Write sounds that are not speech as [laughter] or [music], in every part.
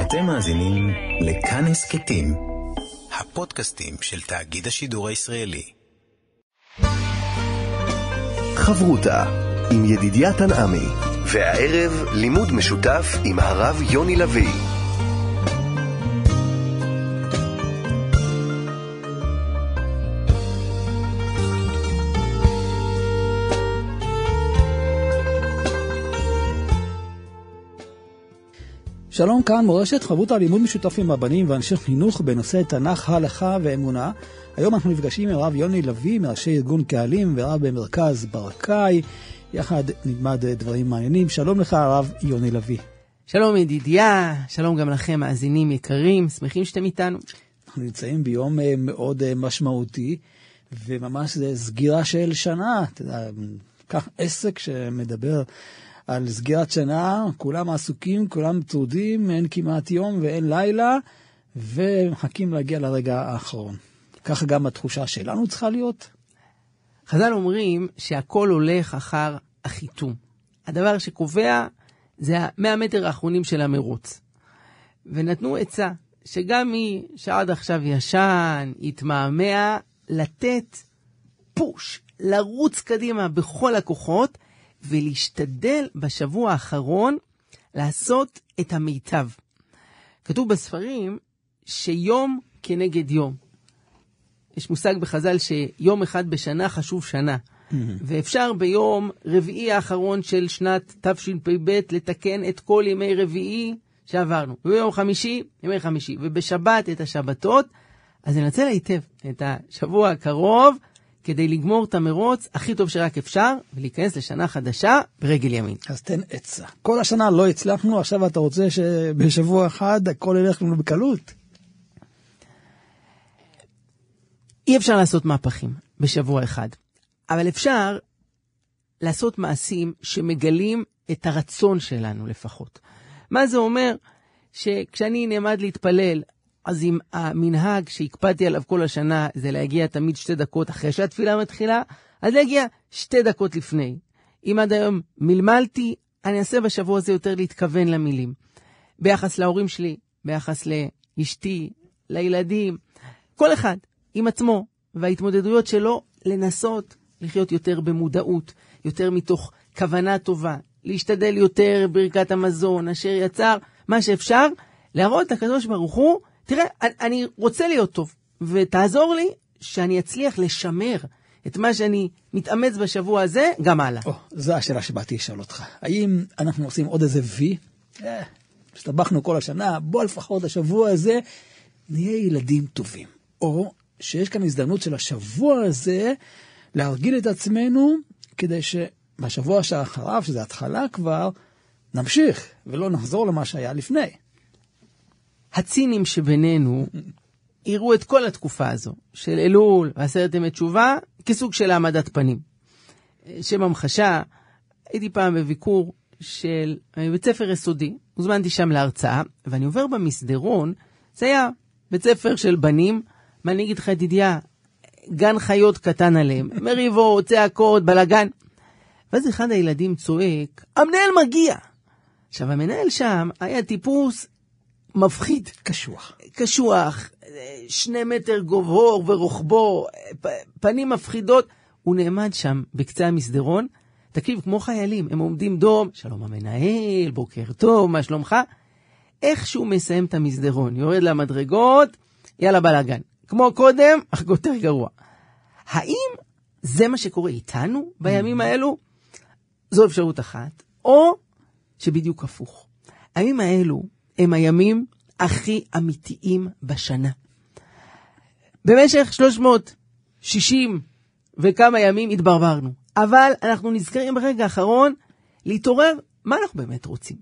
אתם מאזינים לכאן הסכתים, הפודקאסטים של תאגיד השידור הישראלי. חברותה עם ידידיה תנעמי, והערב לימוד משותף עם הרב יוני לביא. שלום כאן מורשת חברות הלימוד משותף עם הבנים ואנשי חינוך בנושא תנ"ך, הלכה ואמונה. היום אנחנו נפגשים עם הרב יוני לביא, מראשי ארגון קהלים ורב במרכז ברקאי. יחד נלמד דברים מעניינים. שלום לך הרב יוני לביא. שלום ידידיה, שלום גם לכם מאזינים יקרים, שמחים שאתם איתנו. אנחנו נמצאים ביום אה, מאוד אה, משמעותי, וממש זה סגירה של שנה. אתה יודע, קח עסק שמדבר על סגירת שנה, כולם עסוקים, כולם צרודים, אין כמעט יום ואין לילה, ומחכים להגיע לרגע האחרון. ככה גם התחושה שלנו צריכה להיות. חז"ל אומרים שהכל הולך אחר החיתום. הדבר שקובע זה המאה מטר האחרונים של המרוץ. ונתנו עצה, שגם מי שעד עכשיו ישן, התמהמה, לתת פוש, לרוץ קדימה בכל הכוחות, ולהשתדל בשבוע האחרון לעשות את המיטב. כתוב בספרים שיום כנגד יום. יש מושג בחז"ל שיום אחד בשנה חשוב שנה. Mm-hmm. ואפשר ביום רביעי האחרון של שנת תשפ"ב לתקן את כל ימי רביעי שעברנו. וביום חמישי, ימי חמישי. ובשבת את השבתות. אז ננצל היטב את השבוע הקרוב כדי לגמור את המרוץ הכי טוב שרק אפשר, ולהיכנס לשנה חדשה ברגל ימין. אז תן עצה. כל השנה לא הצלחנו, עכשיו אתה רוצה שבשבוע אחד הכל ילך לנו בקלות? אי אפשר לעשות מהפכים בשבוע אחד, אבל אפשר לעשות מעשים שמגלים את הרצון שלנו לפחות. מה זה אומר? שכשאני נעמד להתפלל, אז אם המנהג שהקפדתי עליו כל השנה זה להגיע תמיד שתי דקות אחרי שהתפילה מתחילה, אז להגיע שתי דקות לפני. אם עד היום מלמלתי, אני אעשה בשבוע הזה יותר להתכוון למילים. ביחס להורים שלי, ביחס לאשתי, לילדים, כל אחד עם עצמו וההתמודדויות שלו, לנסות לחיות יותר במודעות, יותר מתוך כוונה טובה, להשתדל יותר ברכת המזון, אשר יצר, מה שאפשר, להראות לקדוש ברוך הוא תראה, אני רוצה להיות טוב, ותעזור לי שאני אצליח לשמר את מה שאני מתאמץ בשבוע הזה, גם הלאה. Oh, זו השאלה שבאתי לשאול אותך. האם אנחנו עושים עוד איזה וי? אה, הסתבכנו כל השנה, בוא לפחות השבוע הזה נהיה ילדים טובים. או שיש כאן הזדמנות של השבוע הזה להרגיל את עצמנו כדי שבשבוע שאחריו, שזה התחלה כבר, נמשיך ולא נחזור למה שהיה לפני. הצינים שבינינו יראו את כל התקופה הזו של אלול ועשרת ימי תשובה כסוג של העמדת פנים. שם המחשה, הייתי פעם בביקור של בית ספר יסודי, הוזמנתי שם להרצאה, ואני עובר במסדרון, זה היה בית ספר של בנים, מה אני אגיד לך ידידיה, גן חיות קטן עליהם, [laughs] מריבות, צעקות, בלאגן. ואז אחד הילדים צועק, המנהל מגיע! עכשיו, המנהל שם היה טיפוס מפחיד. קשוח. קשוח, שני מטר גובהו ורוחבו, פנים מפחידות. הוא נעמד שם בקצה המסדרון, תקשיב, כמו חיילים, הם עומדים דום, שלום המנהל, בוקר טוב, מה שלומך? איך שהוא מסיים את המסדרון, יורד למדרגות, יאללה בלאגן. כמו קודם, אך יותר גרוע. האם זה מה שקורה איתנו בימים האלו? זו אפשרות אחת. או שבדיוק הפוך. הימים האלו הם הימים הכי אמיתיים בשנה. במשך 360 וכמה ימים התברברנו, אבל אנחנו נזכרים ברגע האחרון להתעורר מה אנחנו באמת רוצים.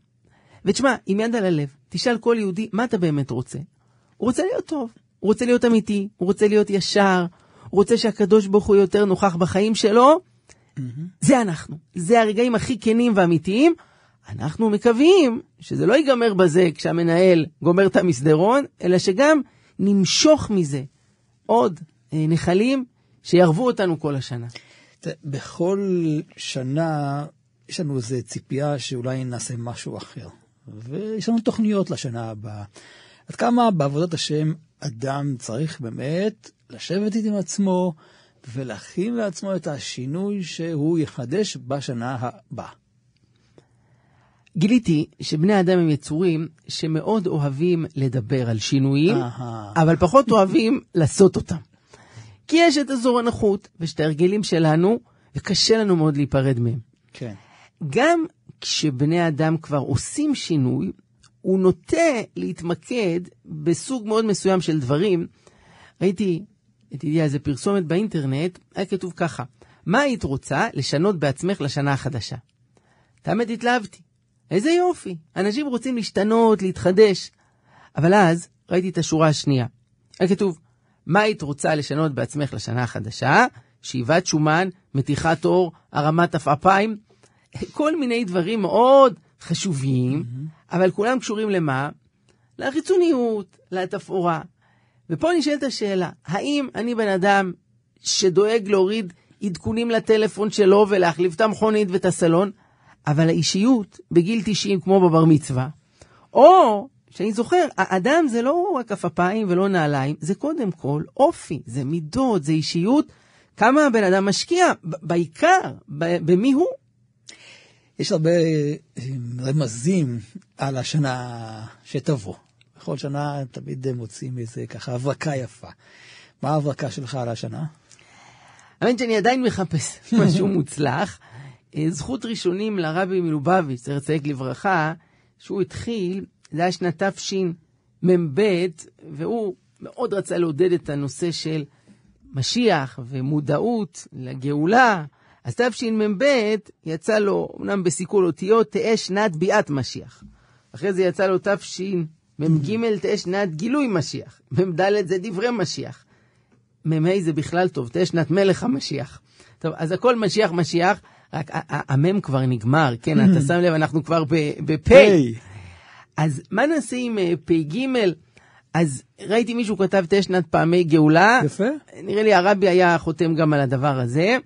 ותשמע, עם יד על הלב, תשאל כל יהודי מה אתה באמת רוצה. הוא רוצה להיות טוב, הוא רוצה להיות אמיתי, הוא רוצה להיות ישר, הוא רוצה שהקדוש ברוך הוא יותר נוכח בחיים שלו. Mm-hmm. זה אנחנו, זה הרגעים הכי כנים ואמיתיים. אנחנו מקווים שזה לא ייגמר בזה כשהמנהל גומר את המסדרון, אלא שגם נמשוך מזה עוד אה, נחלים שיערבו אותנו כל השנה. בכל שנה יש לנו איזו ציפייה שאולי נעשה משהו אחר. ויש לנו תוכניות לשנה הבאה. עד כמה בעבודת השם אדם צריך באמת לשבת עם עצמו ולהכין לעצמו את השינוי שהוא יחדש בשנה הבאה. גיליתי שבני אדם הם יצורים שמאוד אוהבים לדבר על שינויים. אבל פחות אוהבים [laughs] לעשות אותם. כי יש את אזור הנוחות ואת ההרגלים שלנו, וקשה לנו מאוד להיפרד מהם. כן. גם כשבני אדם כבר עושים שינוי, הוא נוטה להתמקד בסוג מאוד מסוים של דברים. ראיתי, את ידיעה, איזה פרסומת באינטרנט, היה כתוב ככה, מה היית רוצה לשנות בעצמך לשנה החדשה? את האמת התלהבתי. איזה יופי, אנשים רוצים להשתנות, להתחדש. אבל אז ראיתי את השורה השנייה. היה כתוב, מה היית רוצה לשנות בעצמך לשנה החדשה? שאיבת שומן, מתיחת עור, הרמת עפעפיים, כל מיני דברים מאוד חשובים, אבל כולם קשורים למה? לחיצוניות, לתפאורה. ופה נשאלת השאלה, האם אני בן אדם שדואג להוריד עדכונים לטלפון שלו ולהחליף את המכונית ואת הסלון, אבל האישיות בגיל 90 כמו בבר מצווה, או שאני זוכר, האדם זה לא רק עפעפיים ולא נעליים, זה קודם כל אופי, זה מידות, זה אישיות. כמה הבן אדם משקיע, בעיקר, במי הוא. יש הרבה אה, רמזים על השנה שתבוא. בכל שנה תמיד מוצאים איזה ככה הברקה יפה. מה ההברקה שלך על השנה? האמת שאני עדיין מחפש [laughs] משהו מוצלח. אה, זכות ראשונים לרבי מלובביץ', צריך לציית לברכה, שהוא התחיל, זה היה שנת תשמ"ב, והוא מאוד רצה לעודד את הנושא של משיח ומודעות לגאולה. אז תשמ"ב יצא לו, אמנם בסיכול אותיות, תהא שנת ביאת משיח. אחרי זה יצא לו תשמ"ג, תהא שנת גילוי משיח. מ"ד זה דברי משיח. מ"ה זה בכלל טוב, תהא שנת מלך המשיח. טוב, אז הכל משיח משיח, רק המ"ם כבר נגמר, כן, אתה שם לב, אנחנו כבר בפ'. אז מה נעשה עם אה, פ"ג? אז ראיתי מישהו כתב תהא שנת פעמי גאולה. יפה. נראה לי הרבי היה חותם גם על הדבר הזה.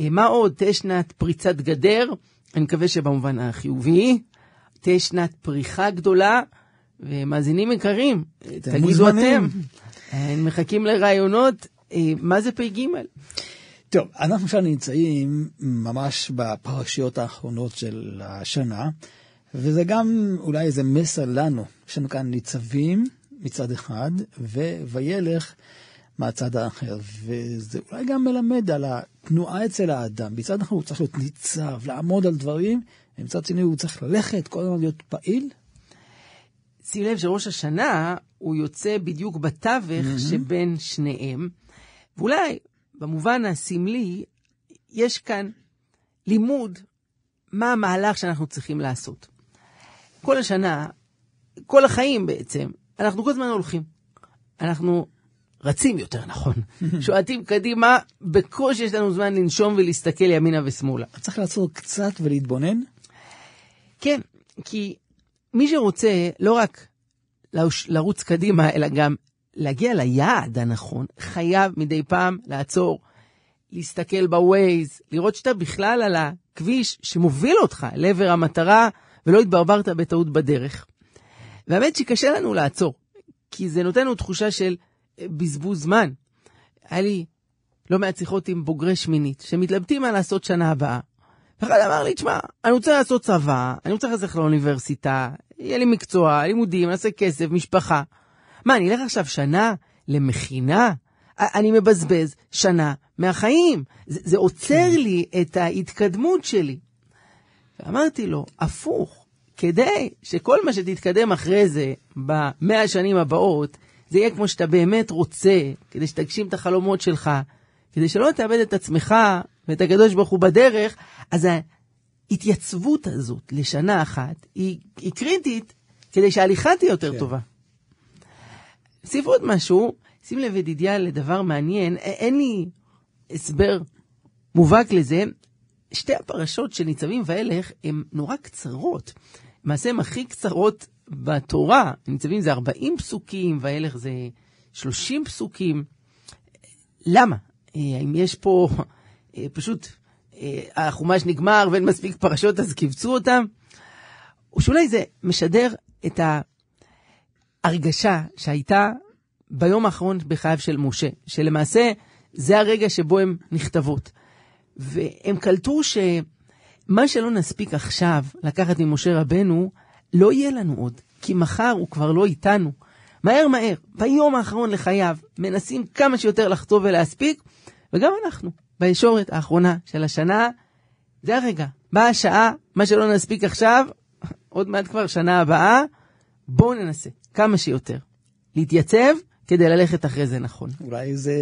אה, מה עוד? תהא שנת פריצת גדר, אני מקווה שבמובן החיובי. תהא שנת פריחה גדולה, ומאזינים יקרים, תגידו. אתם. אה, מחכים לרעיונות, מה זה פ"ג? טוב, אנחנו עכשיו נמצאים ממש בפרשיות האחרונות של השנה, וזה גם אולי איזה מסר לנו. יש לנו כאן ניצבים מצד אחד, ווילך מהצד האחר, וזה אולי גם מלמד על התנועה אצל האדם. מצד אחד הוא צריך להיות ניצב, לעמוד על דברים, ומצד שני הוא צריך ללכת, כל הזמן להיות פעיל. שים לב שראש השנה הוא יוצא בדיוק בתווך שבין שניהם, ואולי במובן הסמלי יש כאן לימוד מה המהלך שאנחנו צריכים לעשות. כל השנה, כל החיים בעצם, אנחנו כל הזמן הולכים. אנחנו רצים יותר נכון, [laughs] שועטים קדימה, בקושי יש לנו זמן לנשום ולהסתכל ימינה ושמאלה. צריך לעצור קצת ולהתבונן. כן, כי מי שרוצה לא רק לרוץ קדימה, אלא גם להגיע ליעד הנכון, חייב מדי פעם לעצור, להסתכל בווייז, לראות שאתה בכלל על הכביש שמוביל אותך לעבר המטרה, ולא התברברת בטעות בדרך. והאמת שקשה לנו לעצור, כי זה נותן לנו תחושה של אה, בזבוז זמן. היה לי לא מעט שיחות עם בוגרי שמינית, שמתלבטים מה לעשות שנה הבאה. ואחד אמר לי, תשמע, אני רוצה לעשות צבא, אני רוצה לחזק לאוניברסיטה, יהיה לי מקצוע, לימודים, נעשה כסף, משפחה. מה, אני אלך עכשיו שנה למכינה? אני מבזבז שנה מהחיים. זה, זה עוצר לי את ההתקדמות שלי. ואמרתי לו, הפוך, כדי שכל מה שתתקדם אחרי זה, במאה השנים הבאות, זה יהיה כמו שאתה באמת רוצה, כדי שתגשים את החלומות שלך, כדי שלא תאבד את עצמך ואת הקדוש ברוך הוא בדרך, אז ההתייצבות הזאת לשנה אחת היא, היא קריטית כדי שההליכה תהיה יותר כן. טובה. סיף עוד משהו, שים לב ידידיה לדבר מעניין, אין לי הסבר מובהק לזה. שתי הפרשות של ניצבים ואילך הן נורא קצרות. למעשה הן הכי קצרות בתורה. ניצבים זה 40 פסוקים, ואילך זה 30 פסוקים. למה? אה, האם יש פה אה, פשוט אה, החומש נגמר ואין מספיק פרשות אז קיבצו אותם? או שאולי זה משדר את ההרגשה שהייתה ביום האחרון בחייו של משה, שלמעשה זה הרגע שבו הן נכתבות. והם קלטו שמה שלא נספיק עכשיו לקחת ממשה רבנו, לא יהיה לנו עוד, כי מחר הוא כבר לא איתנו. מהר מהר, ביום האחרון לחייו, מנסים כמה שיותר לחטוא ולהספיק, וגם אנחנו, בישורת האחרונה של השנה, זה הרגע. באה השעה, מה שלא נספיק עכשיו, עוד מעט כבר שנה הבאה, בואו ננסה כמה שיותר. להתייצב כדי ללכת אחרי זה נכון. אולי זה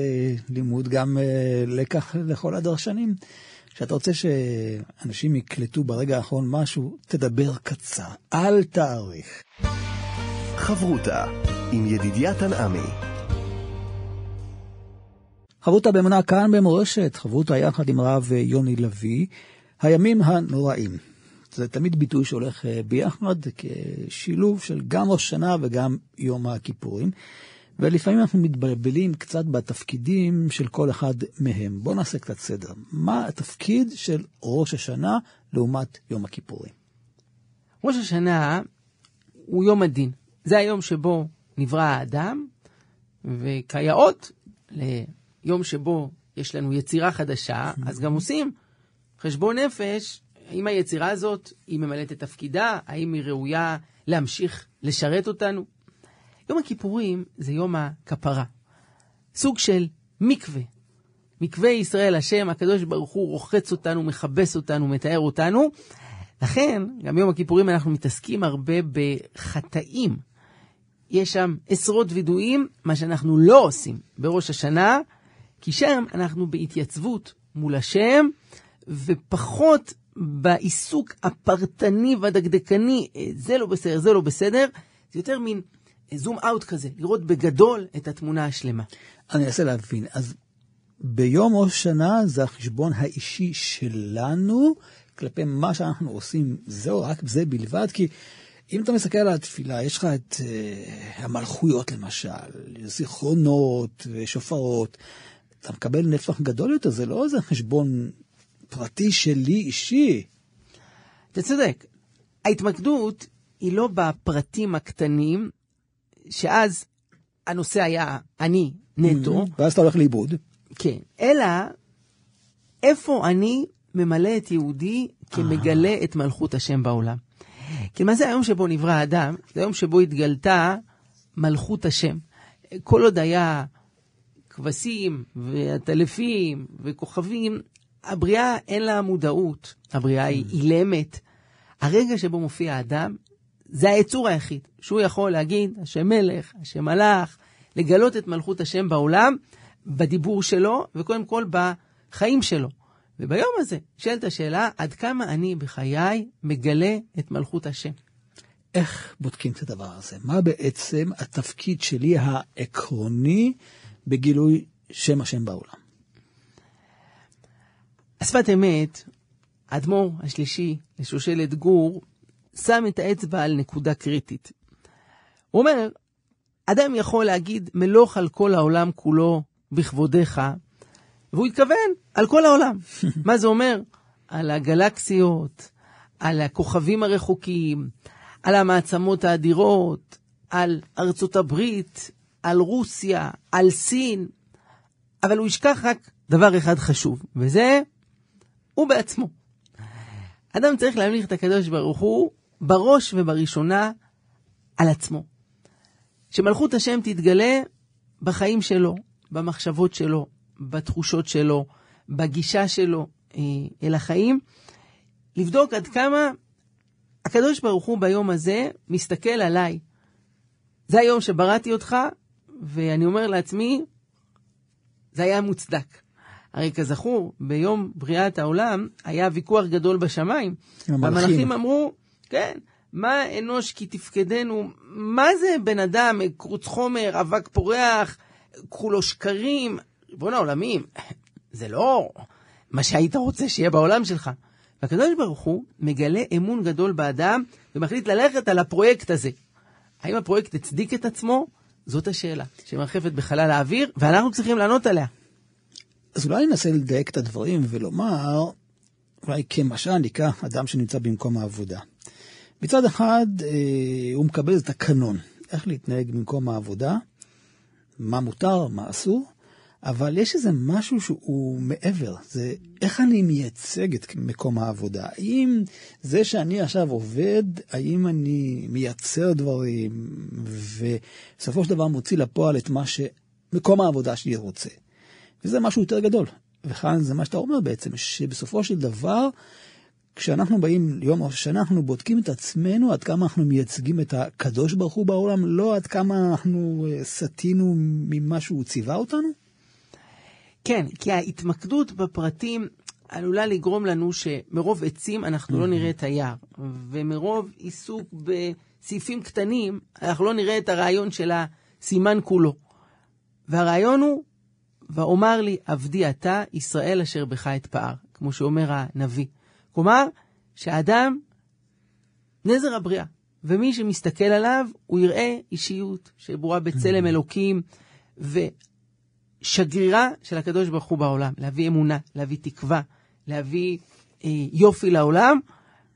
לימוד גם uh, לקח לכל הדרשנים. כשאתה רוצה שאנשים יקלטו ברגע האחרון משהו, תדבר קצר, אל תאריך. חברותה עם ידידיה תנעמי. חברותה באמונה כאן במורשת, חברותה יחד עם הרב יוני לביא, הימים הנוראים. זה תמיד ביטוי שהולך אה, ביחד כשילוב של גם ראש שנה וגם יום הכיפורים. ולפעמים אנחנו מתבלבלים קצת בתפקידים של כל אחד מהם. בואו נעשה קצת סדר. מה התפקיד של ראש השנה לעומת יום הכיפורים? ראש השנה הוא יום הדין. זה היום שבו נברא האדם, וכיאות, ליום שבו יש לנו יצירה חדשה, אז גם עושים חשבון נפש, האם היצירה הזאת, היא ממלאת את תפקידה, האם היא ראויה להמשיך לשרת אותנו. יום הכיפורים זה יום הכפרה. סוג של מקווה. מקווה ישראל השם, הקדוש ברוך הוא רוחץ אותנו, מכבס אותנו, מתאר אותנו. לכן, גם יום הכיפורים אנחנו מתעסקים הרבה בחטאים. יש שם עשרות וידויים, מה שאנחנו לא עושים בראש השנה, כי שם אנחנו בהתייצבות מול השם, ופחות בעיסוק הפרטני והדקדקני, זה לא בסדר, זה לא בסדר, זה יותר מין זום אאוט כזה, לראות בגדול את התמונה השלמה. אני אנסה להבין. אז ביום ראש שנה זה החשבון האישי שלנו כלפי מה שאנחנו עושים. זהו, רק זה בלבד, כי אם אתה מסתכל על התפילה, יש לך את uh, המלכויות למשל, זיכרונות ושופרות, אתה מקבל נפח גדול יותר, זה לא איזה חשבון פרטי שלי אישי. אתה צודק. ההתמקדות היא לא בפרטים הקטנים, שאז הנושא היה אני נטו. ואז אתה הולך לאיבוד. כן. אלא, איפה אני ממלא את יהודי כמגלה אה. את מלכות השם בעולם. כי מה זה היום שבו נברא האדם? זה היום שבו התגלתה מלכות השם. כל עוד היה כבשים ועטלפים וכוכבים, הבריאה אין לה מודעות, הבריאה היא אילמת. הרגע שבו מופיע האדם, זה היצור היחיד, שהוא יכול להגיד, השם מלך, השם מלאך, לגלות את מלכות השם בעולם, בדיבור שלו, וקודם כל בחיים שלו. וביום הזה נשאלת השאלה, עד כמה אני בחיי מגלה את מלכות השם? איך בודקים את הדבר הזה? מה בעצם התפקיד שלי העקרוני בגילוי שם השם בעולם? השפת אמת, האדמו"ר השלישי לשושלת גור, שם את האצבע על נקודה קריטית. הוא אומר, אדם יכול להגיד מלוך על כל העולם כולו בכבודיך, והוא התכוון על כל העולם. [laughs] מה זה אומר? על הגלקסיות, על הכוכבים הרחוקים, על המעצמות האדירות, על ארצות הברית, על רוסיה, על סין, אבל הוא ישכח רק דבר אחד חשוב, וזה הוא בעצמו. אדם צריך להמליך את הקדוש ברוך הוא בראש ובראשונה על עצמו. שמלכות השם תתגלה בחיים שלו, במחשבות שלו, בתחושות שלו, בגישה שלו אה, אל החיים, לבדוק עד כמה הקדוש ברוך הוא ביום הזה מסתכל עליי. זה היום שבראתי אותך, ואני אומר לעצמי, זה היה מוצדק. הרי כזכור, ביום בריאת העולם היה ויכוח גדול בשמיים. המלאכים אמרו, כן, מה אנוש כי תפקדנו? מה זה בן אדם, קרוץ חומר, אבק פורח, כולו שקרים? ריבון העולמים, זה לא מה שהיית רוצה שיהיה בעולם שלך. והקדוש ברוך הוא מגלה אמון גדול באדם ומחליט ללכת על הפרויקט הזה. האם הפרויקט הצדיק את עצמו? זאת השאלה שמרחפת בחלל האוויר, ואנחנו צריכים לענות עליה. אז אולי ננסה לדייק את הדברים ולומר, אולי כמשל ניקח אדם שנמצא במקום העבודה. מצד אחד, אה, הוא מקבל את הקנון, איך להתנהג במקום העבודה, מה מותר, מה אסור, אבל יש איזה משהו שהוא מעבר, זה איך אני מייצג את מקום העבודה. האם זה שאני עכשיו עובד, האם אני מייצר דברים, ובסופו של דבר מוציא לפועל את מה שמקום העבודה שלי רוצה. וזה משהו יותר גדול. וכאן זה מה שאתה אומר בעצם, שבסופו של דבר, כשאנחנו באים ליום ראש השנה, אנחנו בודקים את עצמנו עד כמה אנחנו מייצגים את הקדוש ברוך הוא בעולם, לא עד כמה אנחנו אה, סטינו ממה שהוא ציווה אותנו? כן, כי ההתמקדות בפרטים עלולה לגרום לנו שמרוב עצים אנחנו לא נראה את היער, ומרוב עיסוק בסעיפים קטנים, אנחנו לא נראה את הרעיון של הסימן כולו. והרעיון הוא, ואומר לי עבדי אתה, ישראל אשר בך אתפאר, כמו שאומר הנביא. כלומר, שהאדם נזר הבריאה, ומי שמסתכל עליו, הוא יראה אישיות שברורה בצלם אלוקים, ושגרירה של הקדוש ברוך הוא בעולם, להביא אמונה, להביא תקווה, להביא אה, יופי לעולם,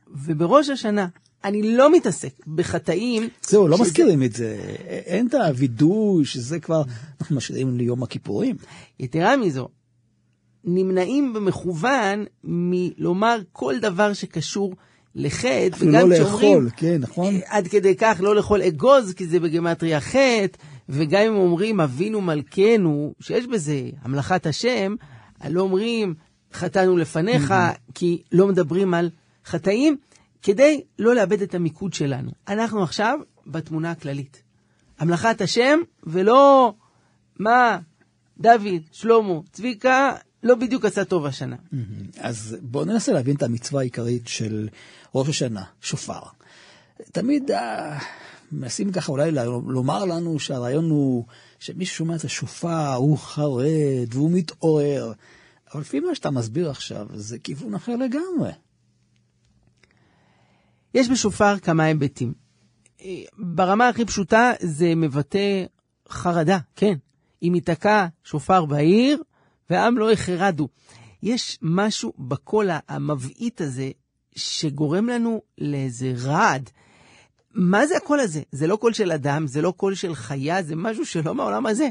ובראש השנה, אני לא מתעסק בחטאים. זהו, לא. מזכירים את זה. אין את הווידוי שזה כבר, אנחנו משאירים ליום הכיפורים. יתרה מזו, נמנעים במכוון מלומר כל דבר שקשור לחטא, וגם לא לאכול, כן, נכון? אה, עד כדי כך לא לאכול אגוז, כי זה בגמטריה חטא, וגם אם אומרים אבינו מלכנו, שיש בזה המלכת השם, לא אומרים חטאנו לפניך, כי לא מדברים על חטאים, כדי לא לאבד את המיקוד שלנו. אנחנו עכשיו בתמונה הכללית. המלכת השם, ולא מה דוד, שלמה, צביקה, לא בדיוק עשה טוב השנה. אז בואו ננסה להבין את המצווה העיקרית של ראש השנה, שופר. תמיד אה, מנסים ככה אולי לומר לנו שהרעיון הוא שמי ששומע את השופר הוא חרד והוא מתעורר. אבל לפי מה שאתה מסביר עכשיו, זה כיוון אחר לגמרי. יש בשופר כמה היבטים. אה, ברמה הכי פשוטה זה מבטא חרדה, כן. אם ייתקע שופר בעיר, והעם לא יחרדו. יש משהו בקול המבעית הזה שגורם לנו לאיזה רעד. מה זה הקול הזה? זה לא קול של אדם, זה לא קול של חיה, זה משהו שלא מהעולם הזה.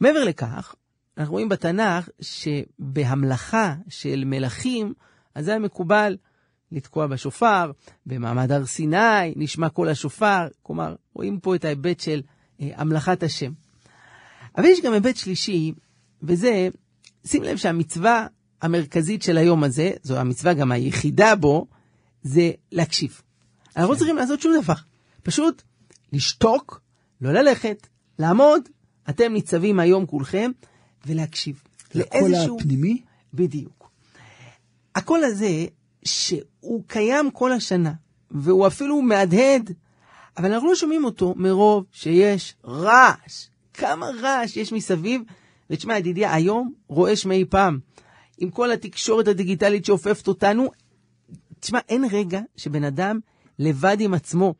מעבר לכך, אנחנו רואים בתנ"ך שבהמלכה של מלכים, אז זה היה מקובל לתקוע בשופר, במעמד הר סיני נשמע קול השופר, כלומר, רואים פה את ההיבט של אה, המלכת השם. אבל יש גם היבט שלישי, וזה, שים לב שהמצווה המרכזית של היום הזה, זו המצווה גם היחידה בו, זה להקשיב. אנחנו לא צריכים לעשות שום דבר, פשוט לשתוק, לא ללכת, לעמוד, אתם ניצבים היום כולכם, ולהקשיב. לקול הפנימי? בדיוק. הקול הזה, שהוא קיים כל השנה, והוא אפילו מהדהד, אבל אנחנו לא שומעים אותו מרוב שיש רעש. כמה רעש יש מסביב, ותשמע, ידידיה, היום רועש מאי פעם. עם כל התקשורת הדיגיטלית שאופפת אותנו, תשמע, אין רגע שבן אדם לבד עם עצמו.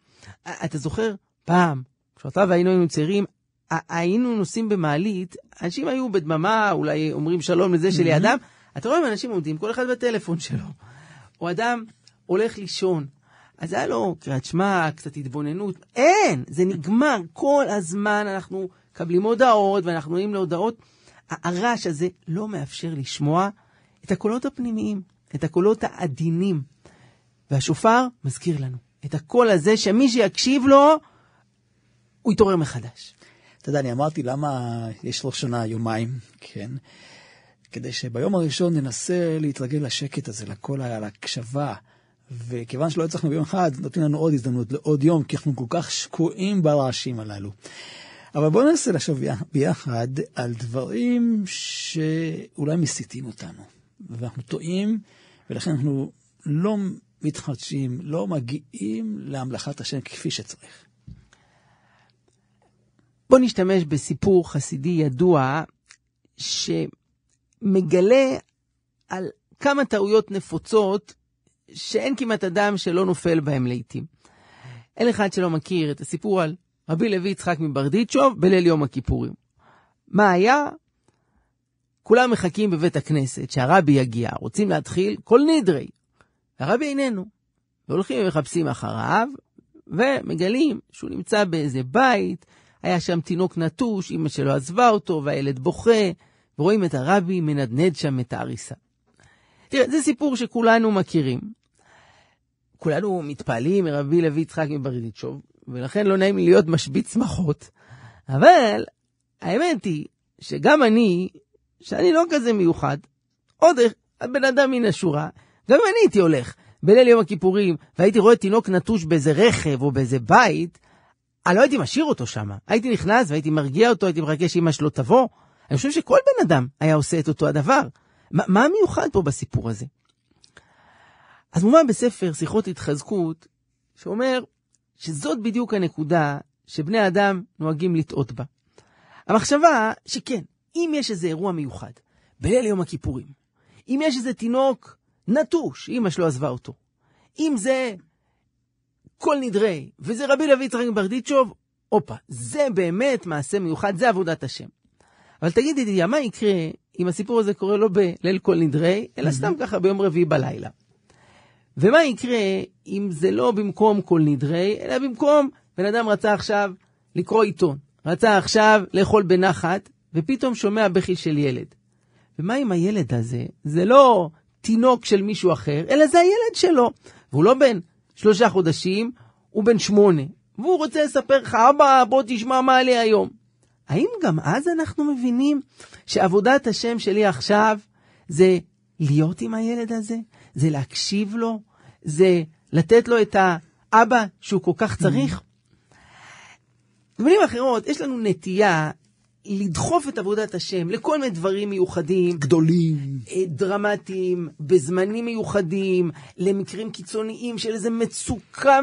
אתה זוכר, פעם, כשאתה והיינו היינו צעירים, היינו נוסעים במעלית, אנשים היו בדממה, אולי אומרים שלום לזה שלידם, אתה רואה אנשים עומדים, כל אחד בטלפון שלו. או אדם הולך לישון, אז היה לו קריאת שמע, קצת התבוננות. אין, זה נגמר. כל הזמן אנחנו מקבלים הודעות ואנחנו עונים להודעות. הרעש הזה לא מאפשר לשמוע את הקולות הפנימיים, את הקולות העדינים. והשופר מזכיר לנו את הקול הזה שמי שיקשיב לו, הוא יתעורר מחדש. אתה יודע, אני אמרתי למה יש ראש שנה יומיים, כן? כדי שביום הראשון ננסה להתרגל לשקט הזה, לקול, להקשבה. וכיוון שלא הצלחנו ביום אחד, נותנים לנו עוד הזדמנות לעוד יום, כי אנחנו כל כך שקועים ברעשים הללו. אבל בואו ננסה לחשוב ביחד על דברים שאולי מסיתים אותנו, ואנחנו טועים, ולכן אנחנו לא מתחדשים, לא מגיעים להמלכת השם כפי שצריך. בואו נשתמש בסיפור חסידי ידוע, שמגלה על כמה טעויות נפוצות שאין כמעט אדם שלא נופל בהם לעיתים. אין אחד שלא מכיר את הסיפור על רבי לוי יצחק מברדיצ'וב בליל יום הכיפורים. מה היה? כולם מחכים בבית הכנסת שהרבי יגיע, רוצים להתחיל כל נדרי. הרבי איננו. והולכים ומחפשים אחריו, ומגלים שהוא נמצא באיזה בית, היה שם תינוק נטוש, אמא שלו עזבה אותו, והילד בוכה, ורואים את הרבי מנדנד שם את העריסה. תראה, זה סיפור שכולנו מכירים. כולנו מתפעלים מרבי לוי יצחק מברדיצ'וב, ולכן לא נעים לי להיות משבית שמחות. אבל האמת היא שגם אני, שאני לא כזה מיוחד, עוד בן אדם מן השורה, גם אני הייתי הולך בליל יום הכיפורים והייתי רואה תינוק נטוש באיזה רכב או באיזה בית, אני לא הייתי משאיר אותו שם. הייתי נכנס והייתי מרגיע אותו, הייתי מחכה שאמא שלו תבוא. אני חושב שכל בן אדם היה עושה את אותו הדבר. מה, מה המיוחד פה בסיפור הזה? אז מובן בספר שיחות התחזקות, שאומר שזאת בדיוק הנקודה שבני אדם נוהגים לטעות בה. המחשבה שכן, אם יש איזה אירוע מיוחד, בליל יום הכיפורים, אם יש איזה תינוק נטוש, אמא שלו עזבה אותו, אם זה כל נדרי, וזה רבי לוי יצחק ברדיצ'וב, הופה, זה באמת מעשה מיוחד, זה עבודת השם. אבל תגיד ידידיה, מה יקרה אם הסיפור הזה קורה לא בליל כל נדרי, אלא סתם ככה ביום רביעי בלילה? ומה יקרה אם זה לא במקום כל נדרי, אלא במקום בן אדם רצה עכשיו לקרוא עיתון, רצה עכשיו לאכול בנחת, ופתאום שומע בכי של ילד. ומה עם הילד הזה? זה לא תינוק של מישהו אחר, אלא זה הילד שלו. והוא לא בן שלושה חודשים, הוא בן שמונה. והוא רוצה לספר לך, אבא, בוא תשמע מה לי היום. האם גם אז אנחנו מבינים שעבודת השם שלי עכשיו זה להיות עם הילד הזה? זה להקשיב לו? זה לתת לו את האבא שהוא כל כך צריך? במילים אחרות, יש לנו נטייה לדחוף את עבודת השם לכל מיני דברים מיוחדים. גדולים. אה, דרמטיים, בזמנים מיוחדים, למקרים קיצוניים של איזה מצוקה.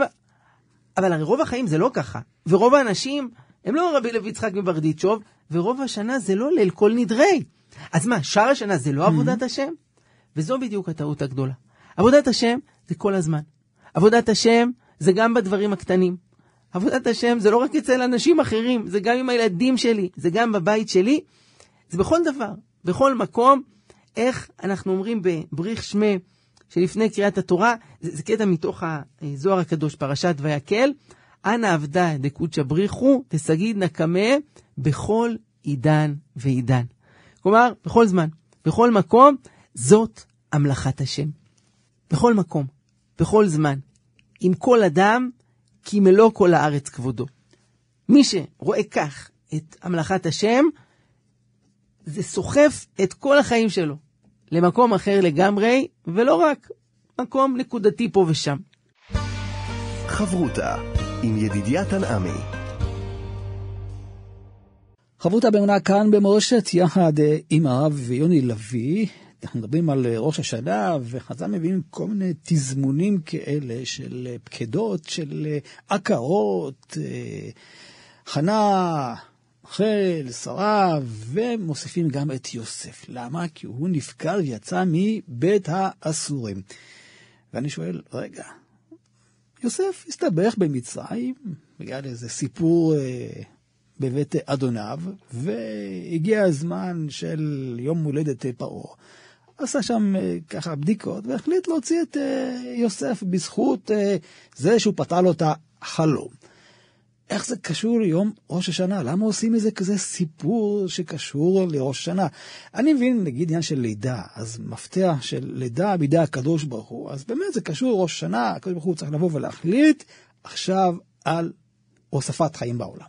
אבל הרי רוב החיים זה לא ככה. ורוב האנשים הם לא רבי לוי יצחק מברדיצ'וב, ורוב השנה זה לא ליל כל נדרי. אז מה, שאר השנה זה לא עבודת השם? וזו בדיוק הטעות הגדולה. עבודת השם זה כל הזמן. עבודת השם זה גם בדברים הקטנים. עבודת השם זה לא רק אצל אנשים אחרים, זה גם עם הילדים שלי, זה גם בבית שלי, זה בכל דבר, בכל מקום. איך אנחנו אומרים בבריך שמה שלפני קריאת התורה, זה, זה קטע מתוך הזוהר הקדוש, פרשת ויקל, אנא עבדה דקודשא בריחו, תסגיד נקמה בכל עידן ועידן. כלומר, בכל זמן, בכל מקום, זאת המלאכת השם. בכל מקום, בכל זמן, עם כל אדם, כי מלוא כל הארץ כבודו. מי שרואה כך את המלאכת השם, זה סוחף את כל החיים שלו למקום אחר לגמרי, ולא רק מקום נקודתי פה ושם. חברותה עם ידידיה תנעמי. חברותה באמונה כאן במורשת יחד אה, עם הרב יוני לביא. אנחנו מדברים על אה, ראש השנה, וחז"ל מביאים כל מיני תזמונים כאלה של אה, פקדות, של עקרות, חנה, רחל, שרה, ומוסיפים גם את יוסף. למה? כי הוא נפקד ויצא מבית האסורים. ואני שואל, רגע, יוסף הסתבך במצרים, בגלל איזה סיפור אה, בבית אדוניו, והגיע הזמן של יום הולדת פרעה. עשה שם אה, ככה בדיקות והחליט להוציא את אה, יוסף בזכות אה, זה שהוא פתר לו את החלום. איך זה קשור ליום ראש השנה? למה עושים איזה כזה סיפור שקשור לראש השנה? אני מבין, נגיד עניין של לידה, אז מפתח של לידה בידי הקדוש ברוך הוא, אז באמת זה קשור לראש השנה, הקדוש ברוך הוא צריך לבוא ולהחליט עכשיו על הוספת חיים בעולם.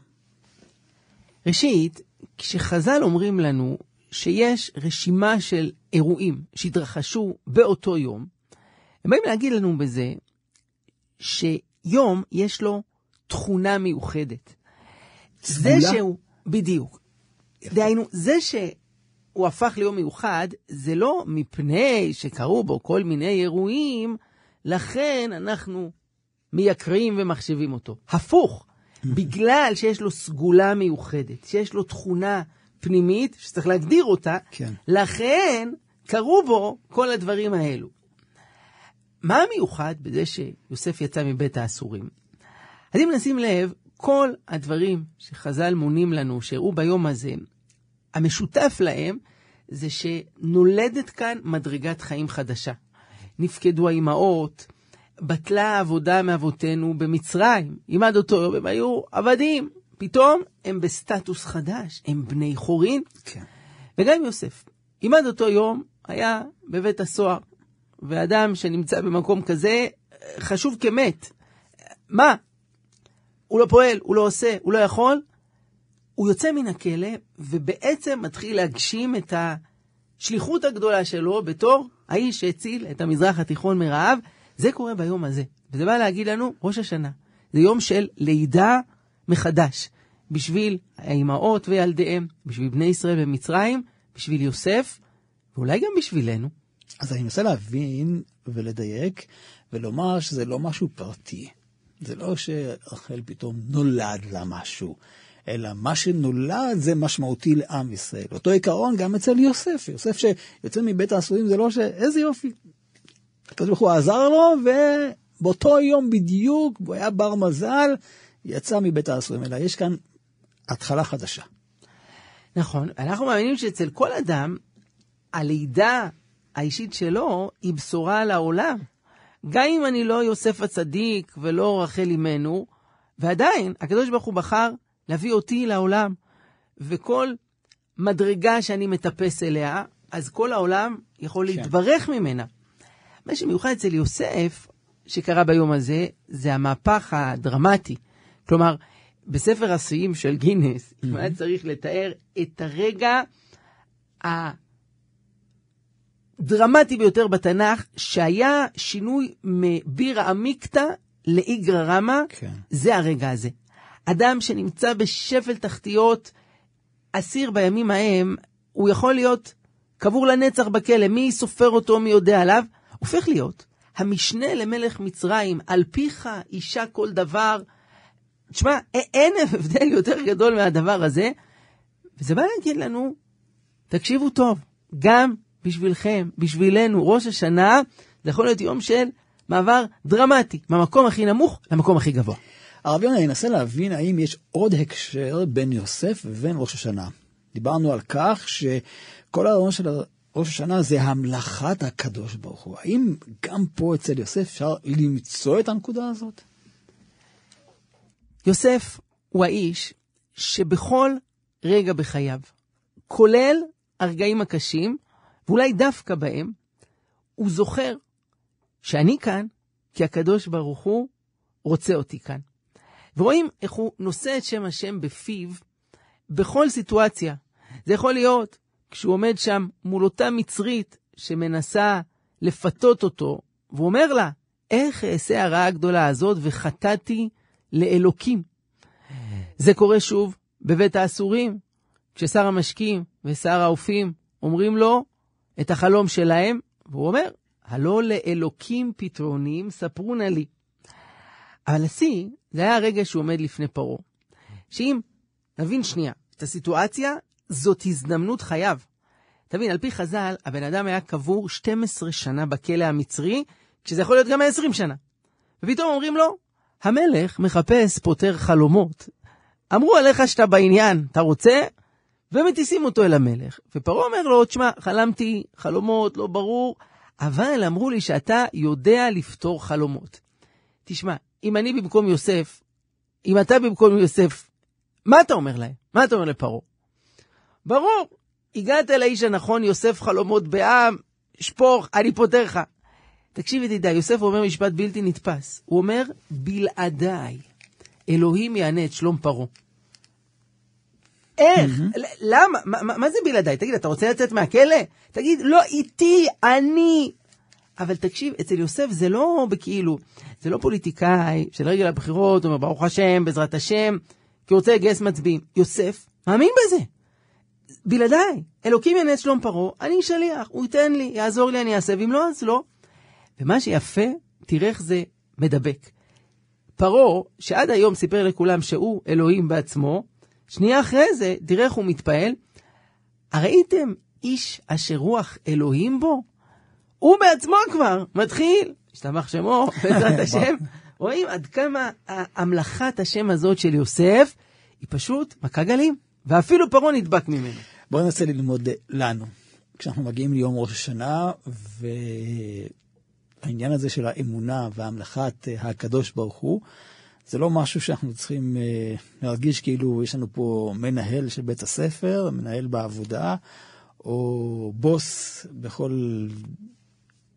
ראשית, כשחז"ל אומרים לנו שיש רשימה של אירועים שהתרחשו באותו יום, הם באים להגיד לנו בזה שיום יש לו תכונה מיוחדת. סגולה? זה שהוא, בדיוק. דהיינו, זה שהוא הפך ליום מיוחד, זה לא מפני שקרו בו כל מיני אירועים, לכן אנחנו מייקרים ומחשבים אותו. הפוך, [laughs] בגלל שיש לו סגולה מיוחדת, שיש לו תכונה פנימית, שצריך להגדיר אותה, כן. לכן קרו בו כל הדברים האלו. מה המיוחד בזה שיוסף יצא מבית האסורים? אז אם נשים לב, כל הדברים שחז"ל מונים לנו, שהראו ביום הזה, המשותף להם זה שנולדת כאן מדרגת חיים חדשה. נפקדו האימהות, בטלה העבודה מאבותינו במצרים. אם עד אותו יום הם היו עבדים, פתאום הם בסטטוס חדש, הם בני חורין. כן. וגם יוסף, אם עד אותו יום היה בבית הסוהר, ואדם שנמצא במקום כזה חשוב כמת, מה? הוא לא פועל, הוא לא עושה, הוא לא יכול, הוא יוצא מן הכלא, ובעצם מתחיל להגשים את השליחות הגדולה שלו בתור האיש שהציל את המזרח התיכון מרעב. זה קורה ביום הזה, וזה בא להגיד לנו ראש השנה. זה יום של לידה מחדש, בשביל האימהות וילדיהם, בשביל בני ישראל במצרים, בשביל יוסף, ואולי גם בשבילנו. אז אני מנסה להבין ולדייק ולומר שזה לא משהו פרטי. זה לא שרחל פתאום נולד לה משהו, אלא מה שנולד זה משמעותי לעם ישראל. אותו עיקרון גם אצל יוסף. יוסף שיוצא מבית האסורים זה לא ש... איזה יופי. הקדוש ברוך הוא עזר לו, ובאותו יום בדיוק, הוא היה בר מזל, יצא מבית האסורים, אלא יש כאן התחלה חדשה. נכון, אנחנו מאמינים שאצל כל אדם, הלידה האישית שלו היא בשורה לעולם. גם אם אני לא יוסף הצדיק ולא רחל אימנו, ועדיין הקדוש ברוך הוא בחר להביא אותי לעולם. וכל מדרגה שאני מטפס אליה, אז כל העולם יכול כן. להתברך ממנה. מה שמיוחד אצל יוסף, שקרה ביום הזה, זה המהפך הדרמטי. כלומר, בספר השיאים של גינס, אם היה צריך לתאר את הרגע הדרמטי ביותר בתנ"ך, שהיה שינוי מבירא עמיקתא לאיגרא רמא, כן. זה הרגע הזה. אדם שנמצא בשפל תחתיות, אסיר בימים ההם, הוא יכול להיות קבור לנצח בכלא, מי סופר אותו, מי יודע עליו, הופך להיות המשנה למלך מצרים, על פיך אישה כל דבר. תשמע, אין הבדל יותר גדול מהדבר הזה, וזה בא להגיד לנו, תקשיבו טוב, גם בשבילכם, בשבילנו, ראש השנה, זה יכול להיות יום של מעבר דרמטי, מהמקום הכי נמוך למקום הכי גבוה. הרב יונה, אני אנסה להבין האם יש עוד הקשר בין יוסף ובין ראש השנה. דיברנו על כך שכל הרעיון של ראש השנה זה המלאכת הקדוש ברוך הוא. האם גם פה אצל יוסף אפשר למצוא את הנקודה הזאת? יוסף הוא האיש שבכל רגע בחייו, כולל הרגעים הקשים, ואולי דווקא בהם, הוא זוכר שאני כאן כי הקדוש ברוך הוא רוצה אותי כאן. ורואים איך הוא נושא את שם השם בפיו בכל סיטואציה. זה יכול להיות כשהוא עומד שם מול אותה מצרית שמנסה לפתות אותו, והוא אומר לה, איך אעשה הרעה הגדולה הזאת וחטאתי לאלוקים. זה קורה שוב בבית האסורים, כששר המשקים ושר האופים אומרים לו את החלום שלהם, והוא אומר, הלא לאלוקים פתרונים ספרו נא לי. אבל השיא, זה היה הרגע שהוא עומד לפני פרעה. שאם נבין שנייה את הסיטואציה, זאת הזדמנות חייו. תבין, על פי חז"ל, הבן אדם היה קבור 12 שנה בכלא המצרי, כשזה יכול להיות גם 20 שנה. ופתאום אומרים לו, המלך מחפש פותר חלומות. אמרו עליך שאתה בעניין, אתה רוצה? ומטיסים אותו אל המלך. ופרעה אומר לו, תשמע, חלמתי חלומות, לא ברור, אבל אמרו לי שאתה יודע לפתור חלומות. תשמע, אם אני במקום יוסף, אם אתה במקום יוסף, מה אתה אומר להם? מה אתה אומר לפרעה? ברור, הגעת לאיש הנכון, יוסף חלומות בעם, שפוך, אני פותר לך. תקשיב ידידה, יוסף אומר משפט בלתי נתפס. הוא אומר, בלעדיי, אלוהים יענה את שלום פרעה. איך? ל- למה? מה, מה, זה בלעדיי? תגיד, אתה רוצה לצאת מהכלא? תגיד, לא איתי, אני. אבל תקשיב, אצל יוסף זה לא בכאילו, זה לא פוליטיקאי שלרגל הבחירות אומר ברוך השם, בעזרת השם, כי הוא רוצה לגייס מצביעים. יוסף מאמין בזה. בלעדיי, אלוקים את שלום פרעה, אני שליח, הוא ייתן לי, יעזור לי, אני אעשה, ואם לא, אז לא. ומה שיפה, תראה איך זה מדבק. פרעה, שעד היום סיפר לכולם שהוא אלוהים בעצמו, שנייה אחרי זה, תראה איך הוא מתפעל. הראיתם איש אשר רוח אלוהים בו? הוא בעצמו כבר מתחיל, השתבח שמו, [laughs] בעזרת השם. רואים עד כמה המלאכת השם הזאת של יוסף היא פשוט מכה גלים, ואפילו פרעה נדבק ממנו. בואו ננסה ללמוד לנו. כשאנחנו מגיעים ליום ראש השנה, העניין הזה של האמונה והמלכת אה, הקדוש ברוך הוא, זה לא משהו שאנחנו צריכים אה, להרגיש כאילו יש לנו פה מנהל של בית הספר, מנהל בעבודה, או בוס בכל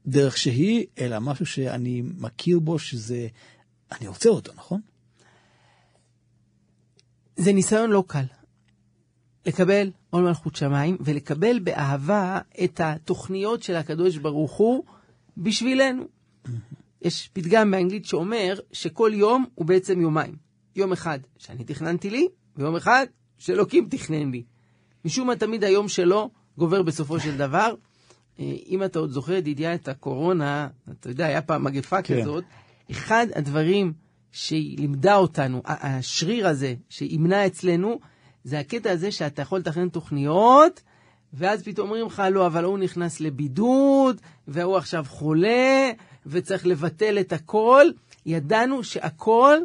דרך שהיא, אלא משהו שאני מכיר בו שזה, אני רוצה אותו, נכון? זה ניסיון לא קל. לקבל עול מלכות שמיים ולקבל באהבה את התוכניות של הקדוש ברוך הוא בשבילנו. יש פתגם באנגלית שאומר שכל יום הוא בעצם יומיים. יום אחד שאני תכננתי לי, ויום אחד שאלוקים תכנן לי. משום מה תמיד היום שלו גובר בסופו של דבר. אה, אם אתה עוד זוכר, ידידיה, את הקורונה, אתה יודע, היה פעם מגפה כן. כזאת, אחד הדברים שהיא לימדה אותנו, השריר הזה שימנע אצלנו, זה הקטע הזה שאתה יכול לתכנן תוכניות, ואז פתאום אומרים לך, לא, אבל הוא נכנס לבידוד, והוא עכשיו חולה, וצריך לבטל את הכל. ידענו שהכל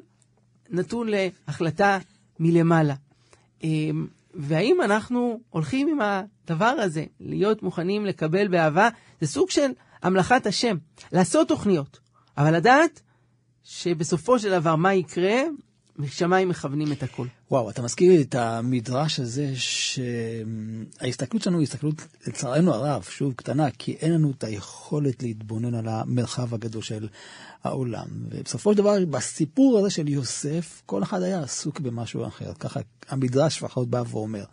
נתון להחלטה מלמעלה. אמ, והאם אנחנו הולכים עם הדבר הזה, להיות מוכנים לקבל באהבה, זה סוג של המלאכת השם, לעשות תוכניות, אבל לדעת שבסופו של דבר מה יקרה, משמיים מכוונים את הכל. וואו, אתה מזכיר לי את המדרש הזה שההסתכלות שלנו היא הסתכלות, לצערנו הרב, שוב קטנה, כי אין לנו את היכולת להתבונן על המרחב הגדול של העולם. ובסופו של דבר, בסיפור הזה של יוסף, כל אחד היה עסוק במשהו אחר. ככה המדרש לפחות בא ואומר.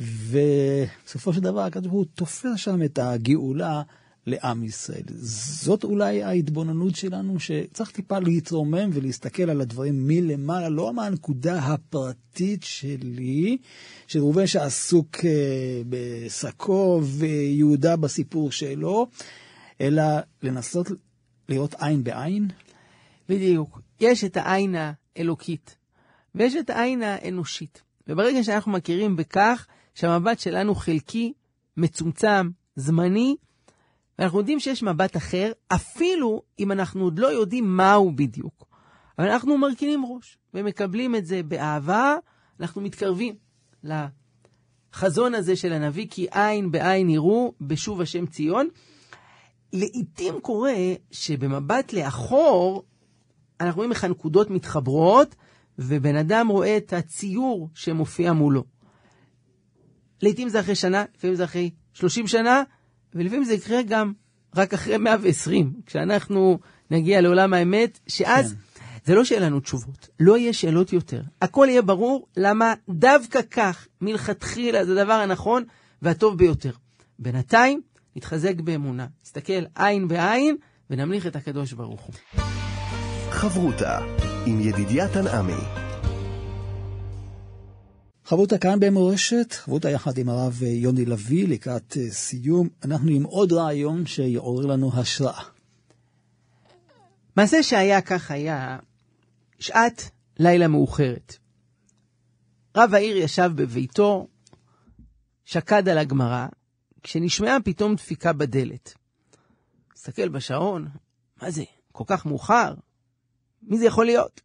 ובסופו של דבר, הקדוש ברוך הוא תופר שם את הגאולה. לעם ישראל. זאת אולי ההתבוננות שלנו, שצריך טיפה להתרומם ולהסתכל על הדברים מלמעלה, לא מהנקודה הפרטית שלי, של ראובן שעסוק אה, בשקו ויהודה בסיפור שלו, אלא לנסות להיות עין בעין. בדיוק. יש את העין האלוקית, ויש את העין האנושית. וברגע שאנחנו מכירים בכך שהמבט שלנו חלקי, מצומצם, זמני, ואנחנו יודעים שיש מבט אחר, אפילו אם אנחנו עוד לא יודעים מהו בדיוק. אבל אנחנו מרכינים ראש ומקבלים את זה באהבה, אנחנו מתקרבים לחזון הזה של הנביא, כי עין בעין יראו בשוב השם ציון. לעתים קורה שבמבט לאחור, אנחנו רואים איך הנקודות מתחברות, ובן אדם רואה את הציור שמופיע מולו. לעתים זה אחרי שנה, לפעמים זה אחרי 30 שנה, ולפעמים זה יקרה גם רק אחרי 120, כשאנחנו נגיע לעולם האמת, שאז כן. זה לא שיהיה לנו תשובות, לא יהיה שאלות יותר. הכל יהיה ברור למה דווקא כך, מלכתחילה, זה הדבר הנכון והטוב ביותר. בינתיים, נתחזק באמונה, נסתכל עין בעין ונמליך את הקדוש ברוך הוא. חברותה עם ידידיה תנעמי חברותה כאן במורשת, חברותה יחד עם הרב יוני לביא לקראת סיום. אנחנו עם עוד רעיון שיעורר לנו השראה. מעשה שהיה כך היה שעת לילה מאוחרת. רב העיר ישב בביתו, שקד על הגמרא, כשנשמעה פתאום דפיקה בדלת. מסתכל בשעון, מה זה, כל כך מאוחר? מי זה יכול להיות?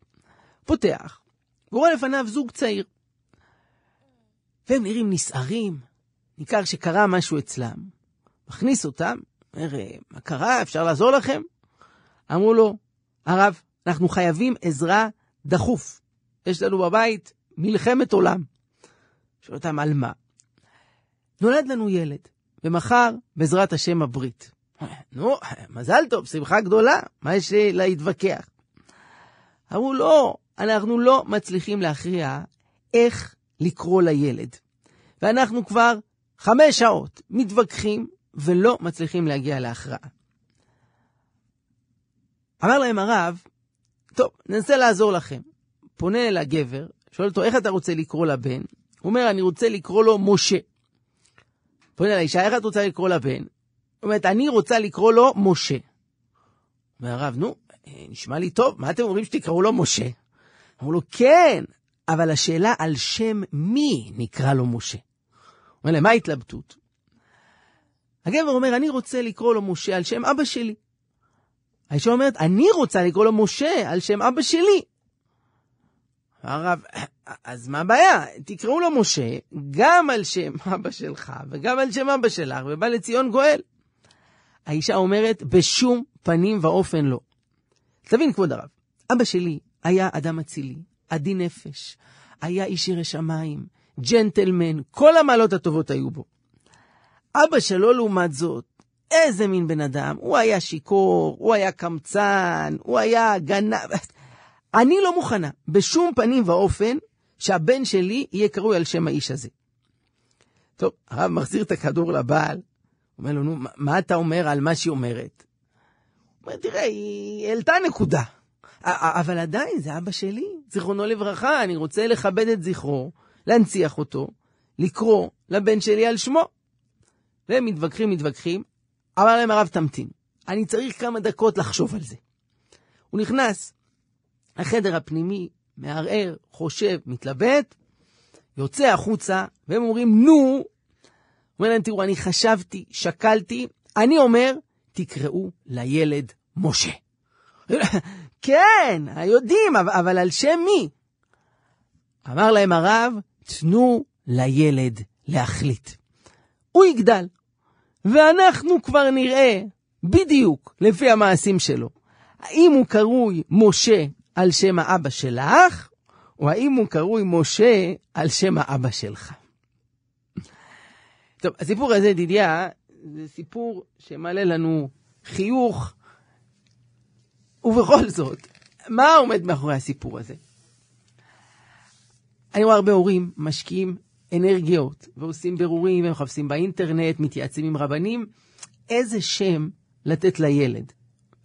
פותח, ורואה לפניו זוג צעיר. והם נראים נסערים, ניכר שקרה משהו אצלם. מכניס אותם, אומר, מה קרה? אפשר לעזור לכם? אמרו לו, הרב, אנחנו חייבים עזרה דחוף. יש לנו בבית מלחמת עולם. שואל אותם, על מה? נולד לנו ילד, ומחר, בעזרת השם, הברית. נו, מזל טוב, שמחה גדולה, מה יש להתווכח? אמרו, לא, אנחנו לא מצליחים להכריע איך לקרוא לילד. ואנחנו כבר חמש שעות מתווכחים ולא מצליחים להגיע להכרעה. אמר להם הרב, טוב, ננסה לעזור לכם. פונה אל הגבר, שואל אותו, איך אתה רוצה לקרוא לבן? הוא אומר, אני רוצה לקרוא לו משה. פונה אל האישה, איך את רוצה לקרוא לבן? אומרת, אני רוצה לקרוא לו משה. אומר הרב, נו, נשמע לי טוב, מה אתם אומרים שתקראו לו משה? אמרו לו, כן, אבל השאלה על שם מי נקרא לו משה. אומר להם, מה ההתלבטות? הגבר אומר, אני רוצה לקרוא לו משה על שם אבא שלי. האישה אומרת, אני רוצה לקרוא לו משה על שם אבא שלי. הרב, אז מה הבעיה? תקראו לו משה גם על שם אבא שלך וגם על שם אבא שלך, ובא לציון גואל. האישה אומרת, בשום פנים ואופן לא. תבין, כבוד הרב, אבא שלי היה אדם אצילי, עדין נפש, היה איש ירא שמיים, ג'נטלמן, כל המעלות הטובות היו בו. אבא שלו, לעומת זאת, איזה מין בן אדם, הוא היה שיכור, הוא היה קמצן, הוא היה גנב. אני לא מוכנה, בשום פנים ואופן, שהבן שלי יהיה קרוי על שם האיש הזה. טוב, הרב מחזיר את הכדור לבעל, אומר לו, נו, מה אתה אומר על מה שהיא אומרת? הוא אומר, תראה, היא העלתה נקודה. אבל עדיין, זה אבא שלי, זיכרונו לברכה, אני רוצה לכבד את זכרו, להנציח אותו, לקרוא לבן שלי על שמו. והם מתווכחים, מתווכחים, אמר להם הרב, תמתין, אני צריך כמה דקות לחשוב על זה. הוא נכנס לחדר הפנימי, מערער, חושב, מתלבט, יוצא החוצה, והם אומרים, נו, אומר להם, תראו, אני חשבתי, שקלתי, אני אומר, תקראו לילד משה. כן, יודעים, אבל על שם מי? אמר להם הרב, תנו לילד להחליט. הוא יגדל, ואנחנו כבר נראה בדיוק לפי המעשים שלו, האם הוא קרוי משה על שם האבא שלך, או האם הוא קרוי משה על שם האבא שלך. טוב, הסיפור הזה, ידידיה, זה סיפור שמעלה לנו חיוך, ובכל זאת, מה עומד מאחורי הסיפור הזה? אני רואה הרבה הורים משקיעים אנרגיות ועושים בירורים ומחפשים באינטרנט, מתייעצים עם רבנים, איזה שם לתת לילד.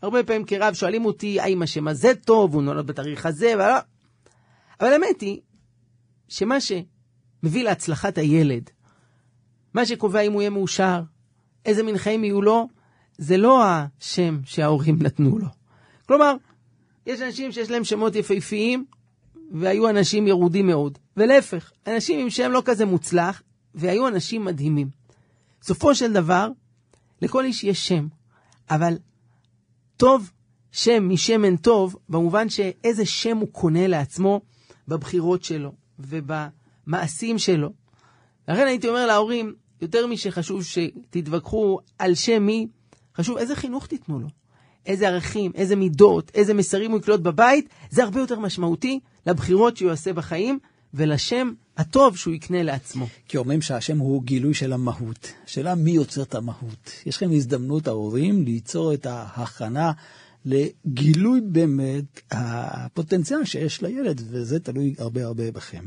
הרבה פעמים כרב שואלים אותי, האם השם הזה טוב, הוא נולד בתאריך הזה, ולא. אבל האמת היא, שמה שמביא להצלחת הילד, מה שקובע אם הוא יהיה מאושר, איזה מין חיים יהיו לו, זה לא השם שההורים נתנו לו. כלומר, יש אנשים שיש להם שמות יפהפיים, והיו אנשים ירודים מאוד. ולהפך, אנשים עם שם לא כזה מוצלח, והיו אנשים מדהימים. בסופו של דבר, לכל איש יש שם, אבל טוב שם משמן טוב, במובן שאיזה שם הוא קונה לעצמו בבחירות שלו ובמעשים שלו. לכן הייתי אומר להורים, יותר משחשוב שתתווכחו על שם מי, חשוב איזה חינוך תיתנו לו. איזה ערכים, איזה מידות, איזה מסרים הוא יקלוט בבית, זה הרבה יותר משמעותי לבחירות שהוא יעשה בחיים ולשם הטוב שהוא יקנה לעצמו. כי אומרים שהשם הוא גילוי של המהות. השאלה מי יוצר את המהות. יש לכם הזדמנות, ההורים, ליצור את ההכנה לגילוי באמת הפוטנציאל שיש לילד, וזה תלוי הרבה הרבה בכם.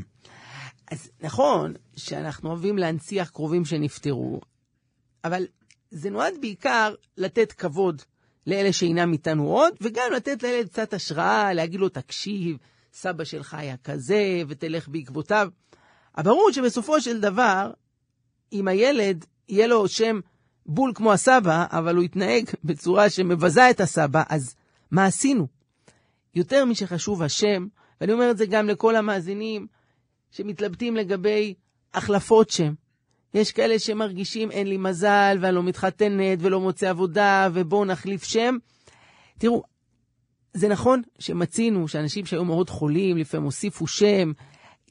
אז נכון שאנחנו אוהבים להנציח קרובים שנפטרו, אבל זה נועד בעיקר לתת כבוד לאלה שאינם איתנו עוד, וגם לתת לילד קצת השראה, להגיד לו, תקשיב, סבא שלך היה כזה, ותלך בעקבותיו. אבל ברור שבסופו של דבר, אם הילד יהיה לו שם בול כמו הסבא, אבל הוא יתנהג בצורה שמבזה את הסבא, אז מה עשינו? יותר משחשוב השם, ואני אומר את זה גם לכל המאזינים שמתלבטים לגבי החלפות שם. יש כאלה שמרגישים אין לי מזל, ואני לא מתחתנת ולא מוצא עבודה, ובואו נחליף שם. תראו, זה נכון שמצינו שאנשים שהיו מאוד חולים, לפעמים הוסיפו שם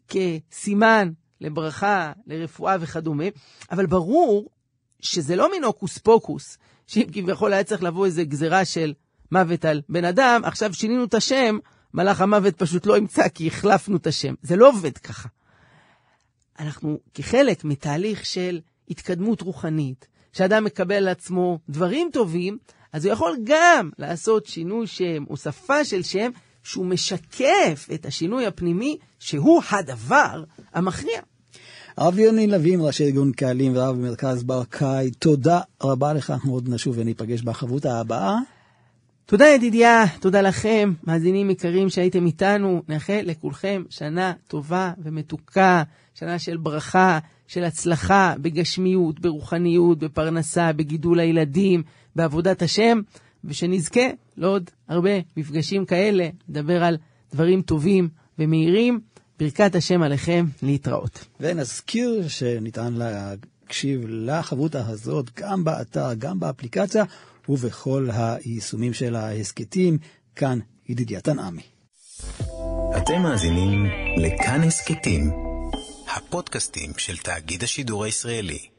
כסימן לברכה, לרפואה וכדומה, אבל ברור שזה לא מין הוקוס פוקוס, שאם כביכול היה צריך לבוא איזה גזירה של מוות על בן אדם, עכשיו שינינו את השם, מלאך המוות פשוט לא ימצא כי החלפנו את השם. זה לא עובד ככה. אנחנו כחלק מתהליך של התקדמות רוחנית, שאדם מקבל על עצמו דברים טובים, אז הוא יכול גם לעשות שינוי שם, הוספה של שם, שהוא משקף את השינוי הפנימי, שהוא הדבר המכריע. הרב יוני לוין, ראשי ארגון קהלים ורב במרכז ברקאי, תודה רבה לך, אנחנו עוד נשוב וניפגש בחברותה הבאה. תודה ידידיה, תודה לכם, מאזינים יקרים שהייתם איתנו. נאחל לכולכם שנה טובה ומתוקה, שנה של ברכה, של הצלחה בגשמיות, ברוחניות, בפרנסה, בגידול הילדים, בעבודת השם, ושנזכה לעוד הרבה מפגשים כאלה, לדבר על דברים טובים ומהירים. ברכת השם עליכם להתראות. ונזכיר שניתן להקשיב לחברותה הזאת גם באתר, גם באפליקציה ובכל היישומים של ההסכתים. כאן ידידיה תנעמי. אתם מאזינים לכאן הסכתים, הפודקאסטים של תאגיד השידור הישראלי.